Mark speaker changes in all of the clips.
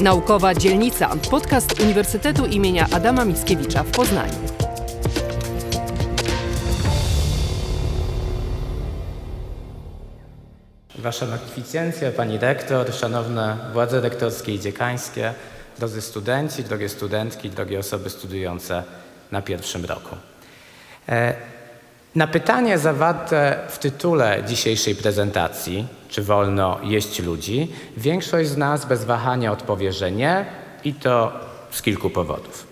Speaker 1: Naukowa Dzielnica, podcast Uniwersytetu imienia Adama Mickiewicza w Poznaniu.
Speaker 2: Wasza Magnificencje, Pani Rektor, Szanowne Władze Rektorskie i Dziekańskie, drodzy studenci, drogie studentki, drogie osoby studiujące na pierwszym roku. E, na pytanie zawarte w tytule dzisiejszej prezentacji, czy wolno jeść ludzi, większość z nas bez wahania odpowie, że nie i to z kilku powodów.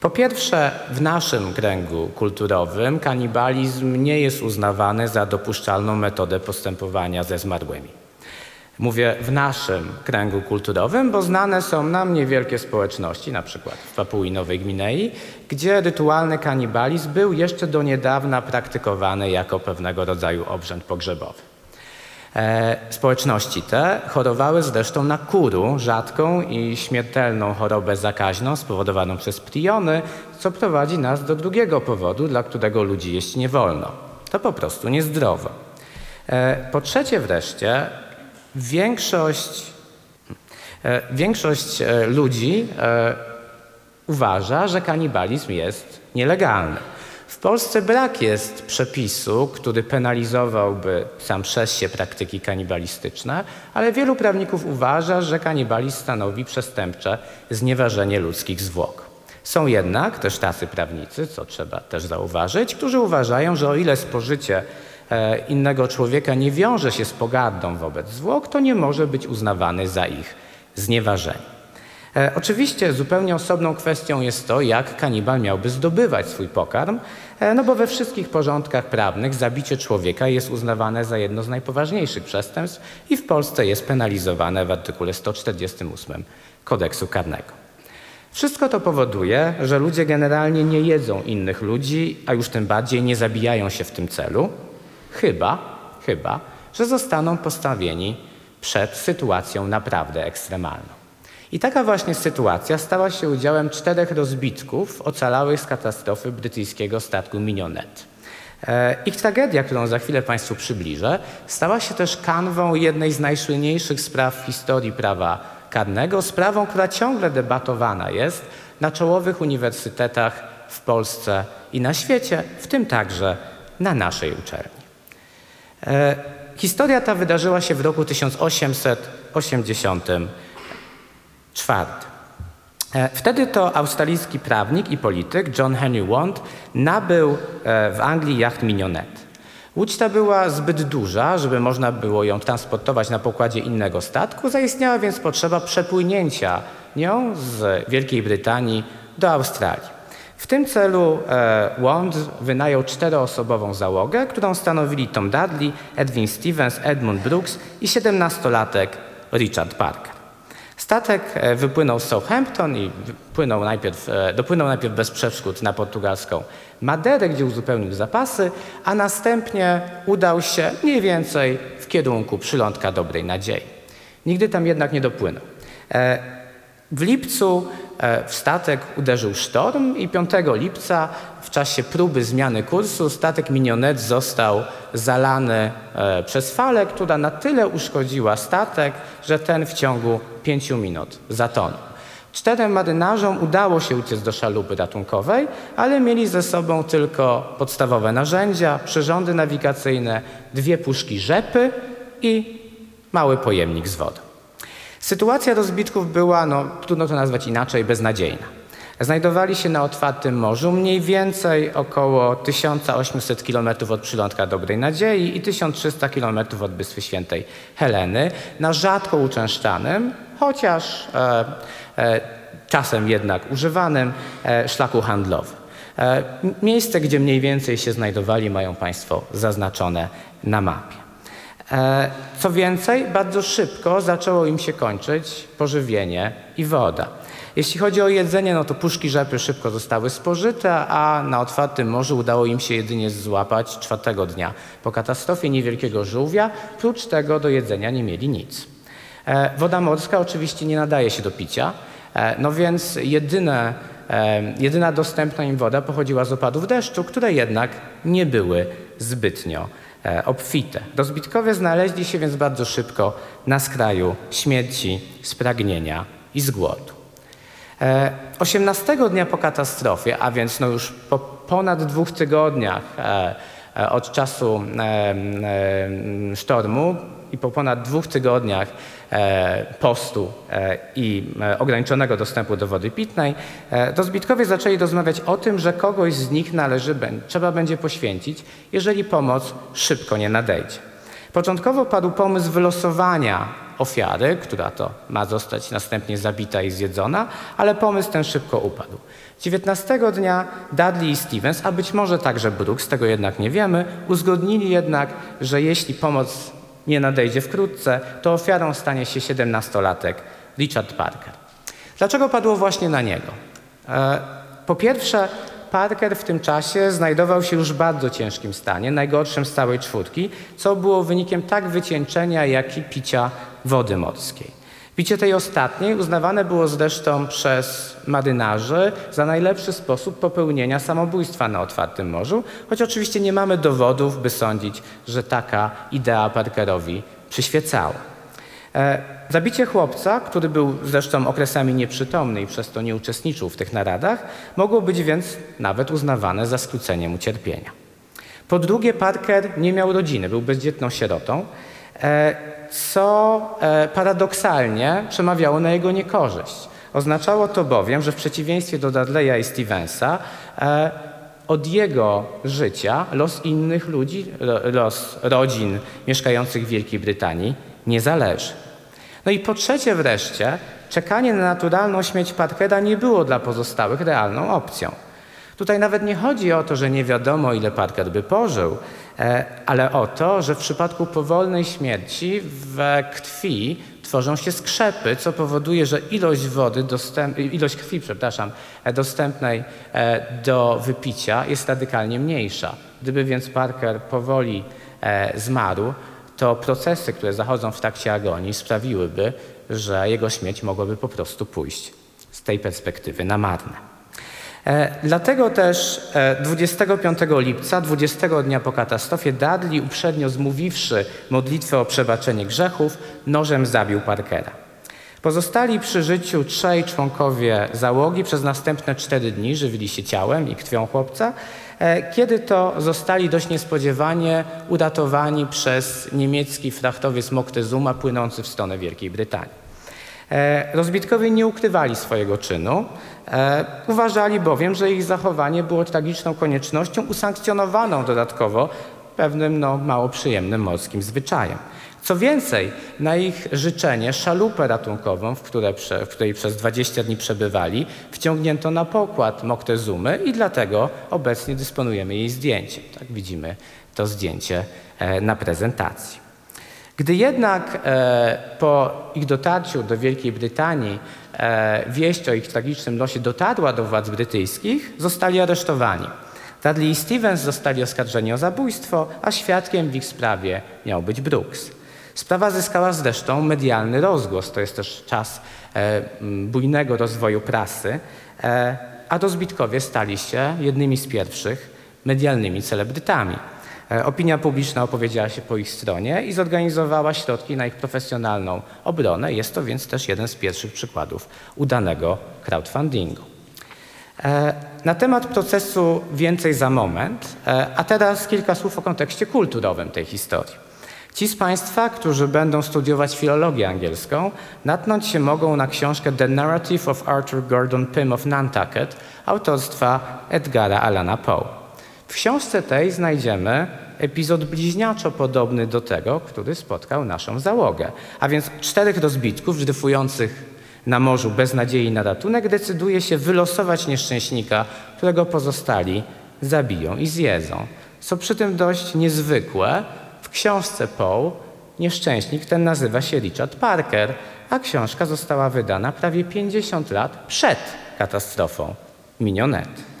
Speaker 2: Po pierwsze, w naszym kręgu kulturowym kanibalizm nie jest uznawany za dopuszczalną metodę postępowania ze zmarłymi. Mówię w naszym kręgu kulturowym, bo znane są nam niewielkie społeczności, na przykład w Papui Nowej Gwinei, gdzie rytualny kanibalizm był jeszcze do niedawna praktykowany jako pewnego rodzaju obrzęd pogrzebowy. E, społeczności te chorowały zresztą na kuru, rzadką i śmiertelną chorobę zakaźną spowodowaną przez priony, co prowadzi nas do drugiego powodu, dla którego ludzi jeść nie wolno. To po prostu niezdrowo. E, po trzecie wreszcie, większość, e, większość e, ludzi e, uważa, że kanibalizm jest nielegalny. W Polsce brak jest przepisu, który penalizowałby sam przez się praktyki kanibalistyczne, ale wielu prawników uważa, że kanibalizm stanowi przestępcze znieważenie ludzkich zwłok. Są jednak też tacy prawnicy, co trzeba też zauważyć, którzy uważają, że o ile spożycie innego człowieka nie wiąże się z pogardą wobec zwłok, to nie może być uznawany za ich znieważenie. E, oczywiście zupełnie osobną kwestią jest to, jak kanibal miałby zdobywać swój pokarm, e, no bo we wszystkich porządkach prawnych zabicie człowieka jest uznawane za jedno z najpoważniejszych przestępstw i w Polsce jest penalizowane w artykule 148 kodeksu karnego. Wszystko to powoduje, że ludzie generalnie nie jedzą innych ludzi, a już tym bardziej nie zabijają się w tym celu, Chyba, chyba, że zostaną postawieni przed sytuacją naprawdę ekstremalną. I taka właśnie sytuacja stała się udziałem czterech rozbitków ocalałych z katastrofy brytyjskiego statku Minionet. E, ich tragedia, którą za chwilę Państwu przybliżę, stała się też kanwą jednej z najsłynniejszych spraw w historii prawa karnego, sprawą, która ciągle debatowana jest na czołowych uniwersytetach w Polsce i na świecie, w tym także na naszej uczelni. E, historia ta wydarzyła się w roku 1884. E, wtedy to australijski prawnik i polityk John Henry Wand nabył e, w Anglii jacht Minionet. Łódź ta była zbyt duża, żeby można było ją transportować na pokładzie innego statku, zaistniała więc potrzeba przepłynięcia nią z Wielkiej Brytanii do Australii. W tym celu e, Wand wynajął czteroosobową załogę, którą stanowili Tom Dudley, Edwin Stevens, Edmund Brooks i siedemnastolatek Richard Parker. Statek e, wypłynął z Southampton i wypłynął najpierw, e, dopłynął najpierw bez przeszkód na portugalską Maderę, gdzie uzupełnił zapasy, a następnie udał się mniej więcej w kierunku przylądka Dobrej Nadziei. Nigdy tam jednak nie dopłynął. W lipcu w statek uderzył sztorm i 5 lipca w czasie próby zmiany kursu statek Minionet został zalany e, przez falę, która na tyle uszkodziła statek, że ten w ciągu 5 minut zatonął. Czterem marynarzom udało się uciec do szalupy ratunkowej, ale mieli ze sobą tylko podstawowe narzędzia, przyrządy nawigacyjne, dwie puszki rzepy i mały pojemnik z wodą. Sytuacja rozbitków była, no, trudno to nazwać inaczej, beznadziejna. Znajdowali się na otwartym morzu, mniej więcej około 1800 km od przylądka Dobrej Nadziei i 1300 km od Wyspy Świętej Heleny, na rzadko uczęszczanym, chociaż e, e, czasem jednak używanym e, szlaku handlowym. E, miejsce, gdzie mniej więcej się znajdowali, mają Państwo zaznaczone na mapie. E, co więcej, bardzo szybko zaczęło im się kończyć pożywienie i woda. Jeśli chodzi o jedzenie, no to puszki rzepy szybko zostały spożyte, a na otwartym morzu udało im się jedynie złapać czwartego dnia po katastrofie niewielkiego żółwia. Prócz tego do jedzenia nie mieli nic. E, woda morska oczywiście nie nadaje się do picia, e, no więc jedyne, jedyna dostępna im woda pochodziła z opadów deszczu, które jednak nie były zbytnio obfite. Rozbitkowie znaleźli się więc bardzo szybko na skraju śmierci, spragnienia i z głodu. 18 dnia po katastrofie, a więc no już po ponad dwóch tygodniach od czasu sztormu i po ponad dwóch tygodniach E, postu e, i e, ograniczonego dostępu do wody pitnej, rozbitkowie zaczęli rozmawiać o tym, że kogoś z nich należy, trzeba będzie poświęcić, jeżeli pomoc szybko nie nadejdzie. Początkowo padł pomysł wylosowania ofiary, która to ma zostać następnie zabita i zjedzona, ale pomysł ten szybko upadł. 19 dnia Dudley i Stevens, a być może także Brooks, tego jednak nie wiemy, uzgodnili jednak, że jeśli pomoc nie nadejdzie wkrótce, to ofiarą stanie się 17-latek Richard Parker. Dlaczego padło właśnie na niego? E, po pierwsze, Parker w tym czasie znajdował się już w bardzo ciężkim stanie, najgorszym z całej czwórki, co było wynikiem tak wycieńczenia, jak i picia wody morskiej. Picie tej ostatniej uznawane było zresztą przez marynarzy za najlepszy sposób popełnienia samobójstwa na otwartym morzu, choć oczywiście nie mamy dowodów, by sądzić, że taka idea Parkerowi przyświecała. E, zabicie chłopca, który był zresztą okresami nieprzytomny i przez to nie uczestniczył w tych naradach, mogło być więc nawet uznawane za skrócenie mu cierpienia. Po drugie, Parker nie miał rodziny, był bezdzietną sierotą. E, co e, paradoksalnie przemawiało na jego niekorzyść. Oznaczało to bowiem, że w przeciwieństwie do Dudleya i Stevensa, e, od jego życia los innych ludzi, los rodzin mieszkających w Wielkiej Brytanii nie zależy. No i po trzecie wreszcie, czekanie na naturalną śmierć Parkera nie było dla pozostałych realną opcją. Tutaj nawet nie chodzi o to, że nie wiadomo, ile Parker by pożył, e, ale o to, że w przypadku powolnej śmierci w krwi tworzą się skrzepy, co powoduje, że ilość wody, dostęp, ilość krwi, przepraszam, e, dostępnej e, do wypicia jest radykalnie mniejsza. Gdyby więc Parker powoli zmarł, to procesy, które zachodzą w trakcie agonii sprawiłyby, że jego śmierć mogłaby po prostu pójść z tej perspektywy na marne. E, dlatego też 25 e, lipca, 20 dnia po katastrofie, Dudley, uprzednio zmówiwszy modlitwę o przebaczenie grzechów, nożem zabił Parkera. Pozostali przy życiu trzej członkowie załogi przez następne cztery dni żywili się ciałem i krwią chłopca, e, kiedy to zostali dość niespodziewanie uratowani przez niemiecki frachtowiec Moctezuma płynący w stronę Wielkiej Brytanii. E, rozbitkowie nie ukrywali swojego czynu. E, uważali bowiem, że ich zachowanie było tragiczną koniecznością usankcjonowaną dodatkowo pewnym no, mało przyjemnym morskim zwyczajem. Co więcej, na ich życzenie szalupę ratunkową, w, które, w, której przez 20 dni przebywali, wciągnięto na pokład Moctezumy i dlatego obecnie dysponujemy jej zdjęciem. Tak widzimy to zdjęcie e, na prezentacji. Gdy jednak e, po ich dotarciu do Wielkiej Brytanii e, wieść o ich tragicznym losie dotarła do władz brytyjskich, zostali aresztowani. Dudley i Stevens zostali oskarżeni o zabójstwo, a świadkiem w ich sprawie miał być Brooks. Sprawa zyskała zresztą medialny rozgłos, to jest też czas e, bujnego rozwoju prasy, a rozbitkowie stali się jednymi z pierwszych medialnymi celebrytami. E, opinia publiczna opowiedziała się po ich stronie i zorganizowała środki na ich profesjonalną obronę. Jest to więc też jeden z pierwszych przykładów udanego crowdfundingu. E, na temat procesu więcej za moment, e, a teraz kilka słów o kontekście kulturowym tej historii. Ci z Państwa, którzy będą studiować filologię angielską, natknąć się mogą na książkę The Narrative of Arthur Gordon Pym of Nantucket autorstwa Edgara Allana Poe. W książce tej znajdziemy epizod bliźniaczo podobny do tego, który spotkał naszą załogę. A więc czterech rozbitków dryfujących na morzu bez nadziei na ratunek decyduje się wylosować nieszczęśnika, którego pozostali zabiją i zjedzą. Co przy tym dość niezwykłe, w książce Poe nieszczęśnik ten nazywa się Richard Parker, a książka została wydana prawie 50 lat przed katastrofą minionety.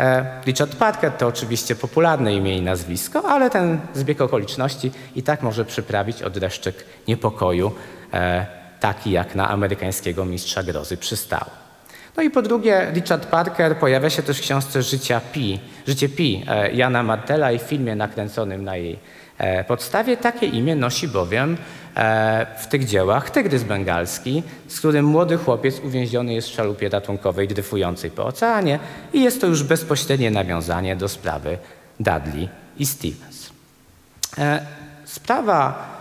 Speaker 2: E, Richard Parker to oczywiście popularne imię i nazwisko, ale ten zbieg okoliczności i tak może przyprawić dreszczyk niepokoju, e, taki jak na amerykańskiego mistrza grozy przystało. No i po drugie, Richard Parker pojawia się też w książce Życia Pi, Życie Pi e, Jana Martela i w filmie nakręconym na jej podstawie. Takie imię nosi bowiem w tych dziełach Tygrys Bengalski, z którym młody chłopiec uwięziony jest w szalupie ratunkowej dryfującej po oceanie i jest to już bezpośrednie nawiązanie do sprawy Dudley i Stevens. E, sprawa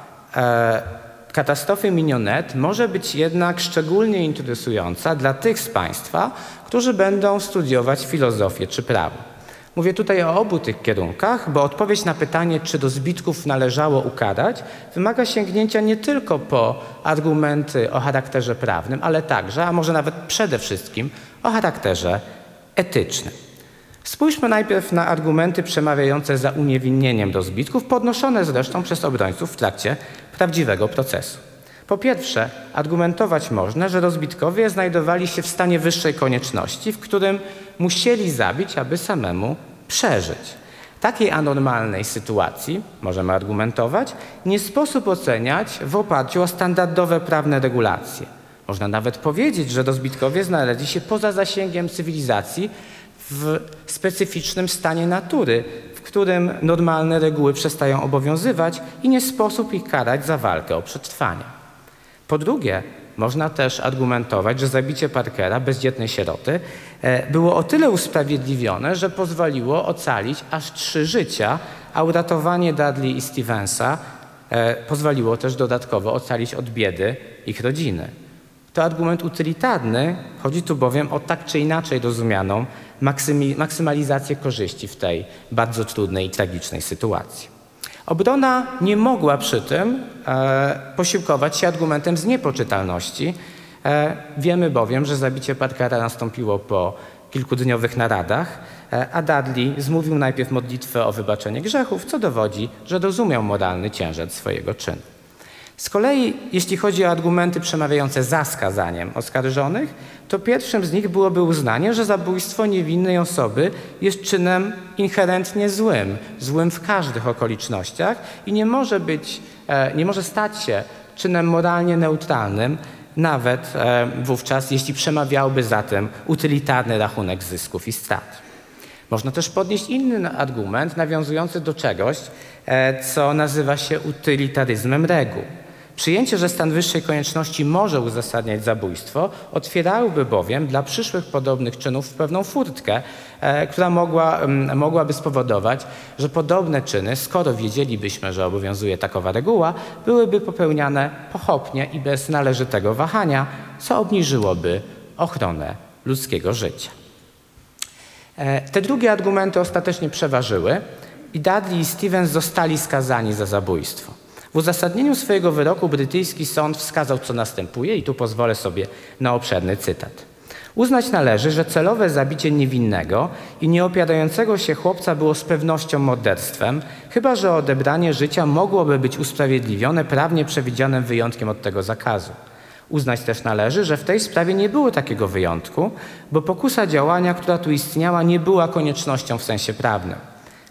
Speaker 2: katastrofy Minionet może być jednak szczególnie interesująca dla tych z Państwa, którzy będą studiować filozofię czy prawo. Mówię tutaj o obu tych kierunkach, bo odpowiedź na pytanie, czy do zbitków należało ukarać, wymaga sięgnięcia nie tylko po argumenty o charakterze prawnym, ale także, a może nawet przede wszystkim, o charakterze etycznym. Spójrzmy najpierw na argumenty przemawiające za uniewinnieniem do zbitków, podnoszone zresztą przez obrońców w trakcie prawdziwego procesu. Po pierwsze, argumentować można, że rozbitkowie znajdowali się w stanie wyższej konieczności, w którym musieli zabić, aby samemu przeżyć. Takiej anormalnej sytuacji, możemy argumentować, nie sposób oceniać w oparciu o standardowe prawne regulacje. Można nawet powiedzieć, że rozbitkowie znaleźli się poza zasięgiem cywilizacji w specyficznym stanie natury, w którym normalne reguły przestają obowiązywać i nie sposób ich karać za walkę o przetrwanie. Po drugie, można też argumentować, że zabicie Parkera, bezdzietnej sieroty, e, było o tyle usprawiedliwione, że pozwoliło ocalić aż trzy życia, a uratowanie Dudley i Stevensa e, pozwoliło też dodatkowo ocalić od biedy ich rodziny. To argument utylitarny, chodzi tu bowiem o tak czy inaczej rozumianą maksymalizację korzyści w tej bardzo trudnej i tragicznej sytuacji. Obrona nie mogła przy tym e, posiłkować się argumentem z niepoczytalności. E, wiemy bowiem, że zabicie Parkera nastąpiło po kilkudniowych naradach, e, a Dudley zmówił najpierw modlitwę o wybaczenie grzechów, co dowodzi, że rozumiał moralny ciężar swojego czynu. Z kolei, jeśli chodzi o argumenty przemawiające za skazaniem oskarżonych, to pierwszym z nich byłoby uznanie, że zabójstwo niewinnej osoby jest czynem inherentnie złym, złym w każdych okolicznościach i nie może być, e, nie może stać się czynem moralnie neutralnym, nawet e, wówczas, jeśli przemawiałby za tym utylitarny rachunek zysków i strat. Można też podnieść inny argument nawiązujący do czegoś, e, co nazywa się utylitaryzmem reguł. Przyjęcie, że stan wyższej konieczności może uzasadniać zabójstwo, otwierałyby bowiem dla przyszłych podobnych czynów pewną furtkę, e, która mogła, m, mogłaby spowodować, że podobne czyny, skoro wiedzielibyśmy, że obowiązuje takowa reguła, byłyby popełniane pochopnie i bez należytego wahania, co obniżyłoby ochronę ludzkiego życia. E, te drugie argumenty ostatecznie przeważyły i Dudley i Stevens zostali skazani za zabójstwo. W uzasadnieniu swojego wyroku brytyjski sąd wskazał, co następuje, i tu pozwolę sobie na obszerny cytat. Uznać należy, że celowe zabicie niewinnego i nieopierającego się chłopca było z pewnością morderstwem, chyba że odebranie życia mogłoby być usprawiedliwione prawnie przewidzianym wyjątkiem od tego zakazu. Uznać też należy, że w tej sprawie nie było takiego wyjątku, bo pokusa działania, która tu istniała, nie była koniecznością w sensie prawnym.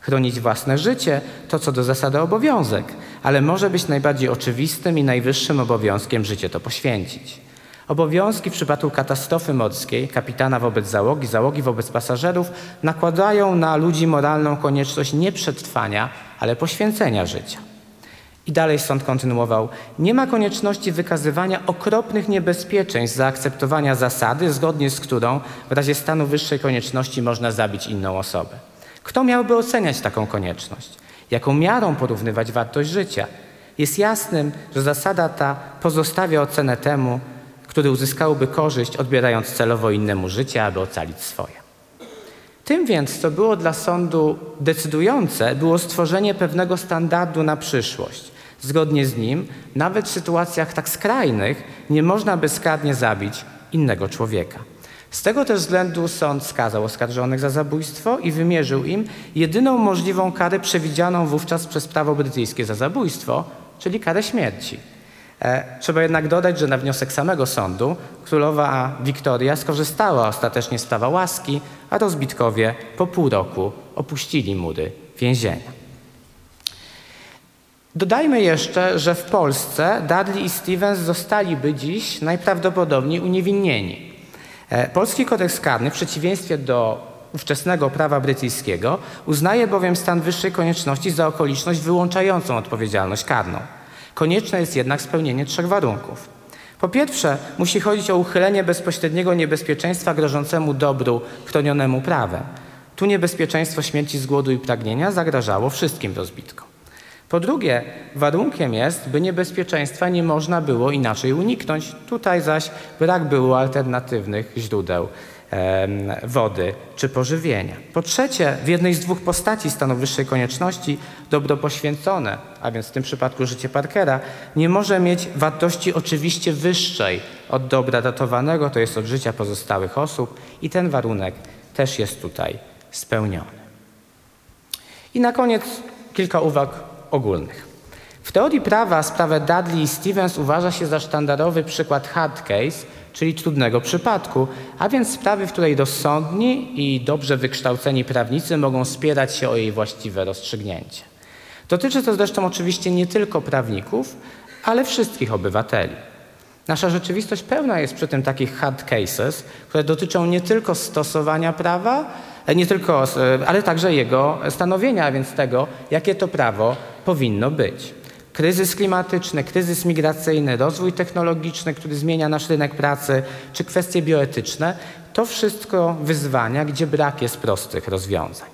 Speaker 2: Chronić własne życie to co do zasady obowiązek, ale może być najbardziej oczywistym i najwyższym obowiązkiem życie to poświęcić. Obowiązki w przypadku katastrofy morskiej, kapitana wobec załogi, załogi wobec pasażerów, nakładają na ludzi moralną konieczność nie przetrwania, ale poświęcenia życia. I dalej sąd kontynuował: Nie ma konieczności wykazywania okropnych niebezpieczeństw zaakceptowania zasady, zgodnie z którą w razie stanu wyższej konieczności można zabić inną osobę. Kto miałby oceniać taką konieczność? Jaką miarą porównywać wartość życia? Jest jasnym, że zasada ta pozostawia ocenę temu, który uzyskałby korzyść, odbierając celowo innemu życie, aby ocalić swoje. Tym więc, co było dla sądu decydujące, było stworzenie pewnego standardu na przyszłość. Zgodnie z nim, nawet w sytuacjach tak skrajnych, nie można bezkarnie zabić innego człowieka. Z tego też względu sąd skazał oskarżonych za zabójstwo i wymierzył im jedyną możliwą karę przewidzianą wówczas przez prawo brytyjskie za zabójstwo, czyli karę śmierci. E, trzeba jednak dodać, że na wniosek samego sądu królowa Wiktoria skorzystała ostatecznie z prawa łaski, a rozbitkowie po pół roku opuścili mury więzienia. Dodajmy jeszcze, że w Polsce Dudley i Stevens zostaliby dziś najprawdopodobniej uniewinnieni. E, polski kodeks karny w przeciwieństwie do ówczesnego prawa brytyjskiego uznaje bowiem stan wyższej konieczności za okoliczność wyłączającą odpowiedzialność karną. Konieczne jest jednak spełnienie trzech warunków. Po pierwsze, musi chodzić o uchylenie bezpośredniego niebezpieczeństwa grożącemu dobru chronionemu prawem. Tu niebezpieczeństwo śmierci z głodu i pragnienia zagrażało wszystkim rozbitkom. Po drugie, warunkiem jest, by niebezpieczeństwa nie można było inaczej uniknąć. Tutaj zaś brak było alternatywnych źródeł wody czy pożywienia. Po trzecie, w jednej z dwóch postaci stanu wyższej konieczności dobro poświęcone, a więc w tym przypadku życie Parkera, nie może mieć wartości oczywiście wyższej od dobra datowanego, to jest od życia pozostałych osób i ten warunek też jest tutaj spełniony. I na koniec kilka uwag ogólnych. W teorii prawa sprawę Dudley i Stevens uważa się za sztandarowy przykład hard case, czyli trudnego przypadku, a więc sprawy, w której rozsądni i dobrze wykształceni prawnicy mogą spierać się o jej właściwe rozstrzygnięcie. Dotyczy to zresztą oczywiście nie tylko prawników, ale wszystkich obywateli. Nasza rzeczywistość pełna jest przy tym takich hard cases, które dotyczą nie tylko stosowania prawa, nie tylko, ale także jego stanowienia, a więc tego, jakie to prawo powinno być. Kryzys klimatyczny, kryzys migracyjny, rozwój technologiczny, który zmienia nasz rynek pracy, czy kwestie bioetyczne to wszystko wyzwania, gdzie brak jest prostych rozwiązań.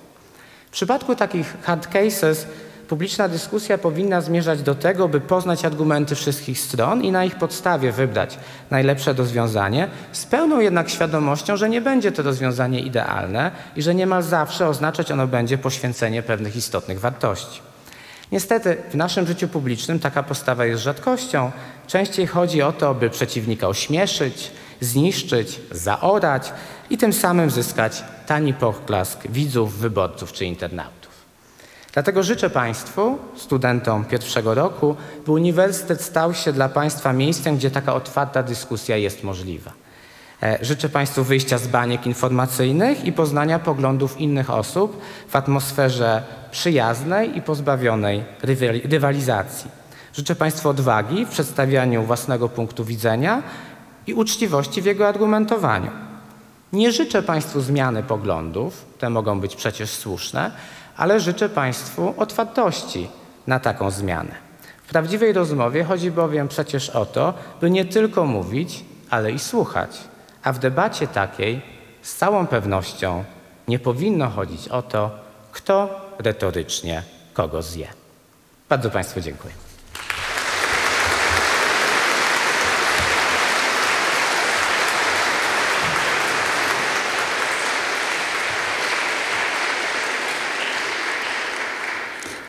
Speaker 2: W przypadku takich hard cases publiczna dyskusja powinna zmierzać do tego, by poznać argumenty wszystkich stron i na ich podstawie wybrać najlepsze rozwiązanie, z pełną jednak świadomością, że nie będzie to rozwiązanie idealne i że niemal zawsze oznaczać ono będzie poświęcenie pewnych istotnych wartości. Niestety w naszym życiu publicznym taka postawa jest rzadkością. Częściej chodzi o to, by przeciwnika ośmieszyć, zniszczyć, zaorać i tym samym zyskać tani poklask widzów, wyborców czy internautów. Dlatego życzę Państwu, studentom pierwszego roku, by uniwersytet stał się dla Państwa miejscem, gdzie taka otwarta dyskusja jest możliwa. E, życzę Państwu wyjścia z baniek informacyjnych i poznania poglądów innych osób w atmosferze przyjaznej i pozbawionej rywalizacji. Życzę Państwu odwagi w przedstawianiu własnego punktu widzenia i uczciwości w jego argumentowaniu. Nie życzę Państwu zmiany poglądów, te mogą być przecież słuszne, ale życzę Państwu otwartości na taką zmianę. W prawdziwej rozmowie chodzi bowiem przecież o to, by nie tylko mówić, ale i słuchać. A w debacie takiej z całą pewnością nie powinno chodzić o to, kto retorycznie kogo zje. Bardzo Państwu dziękuję.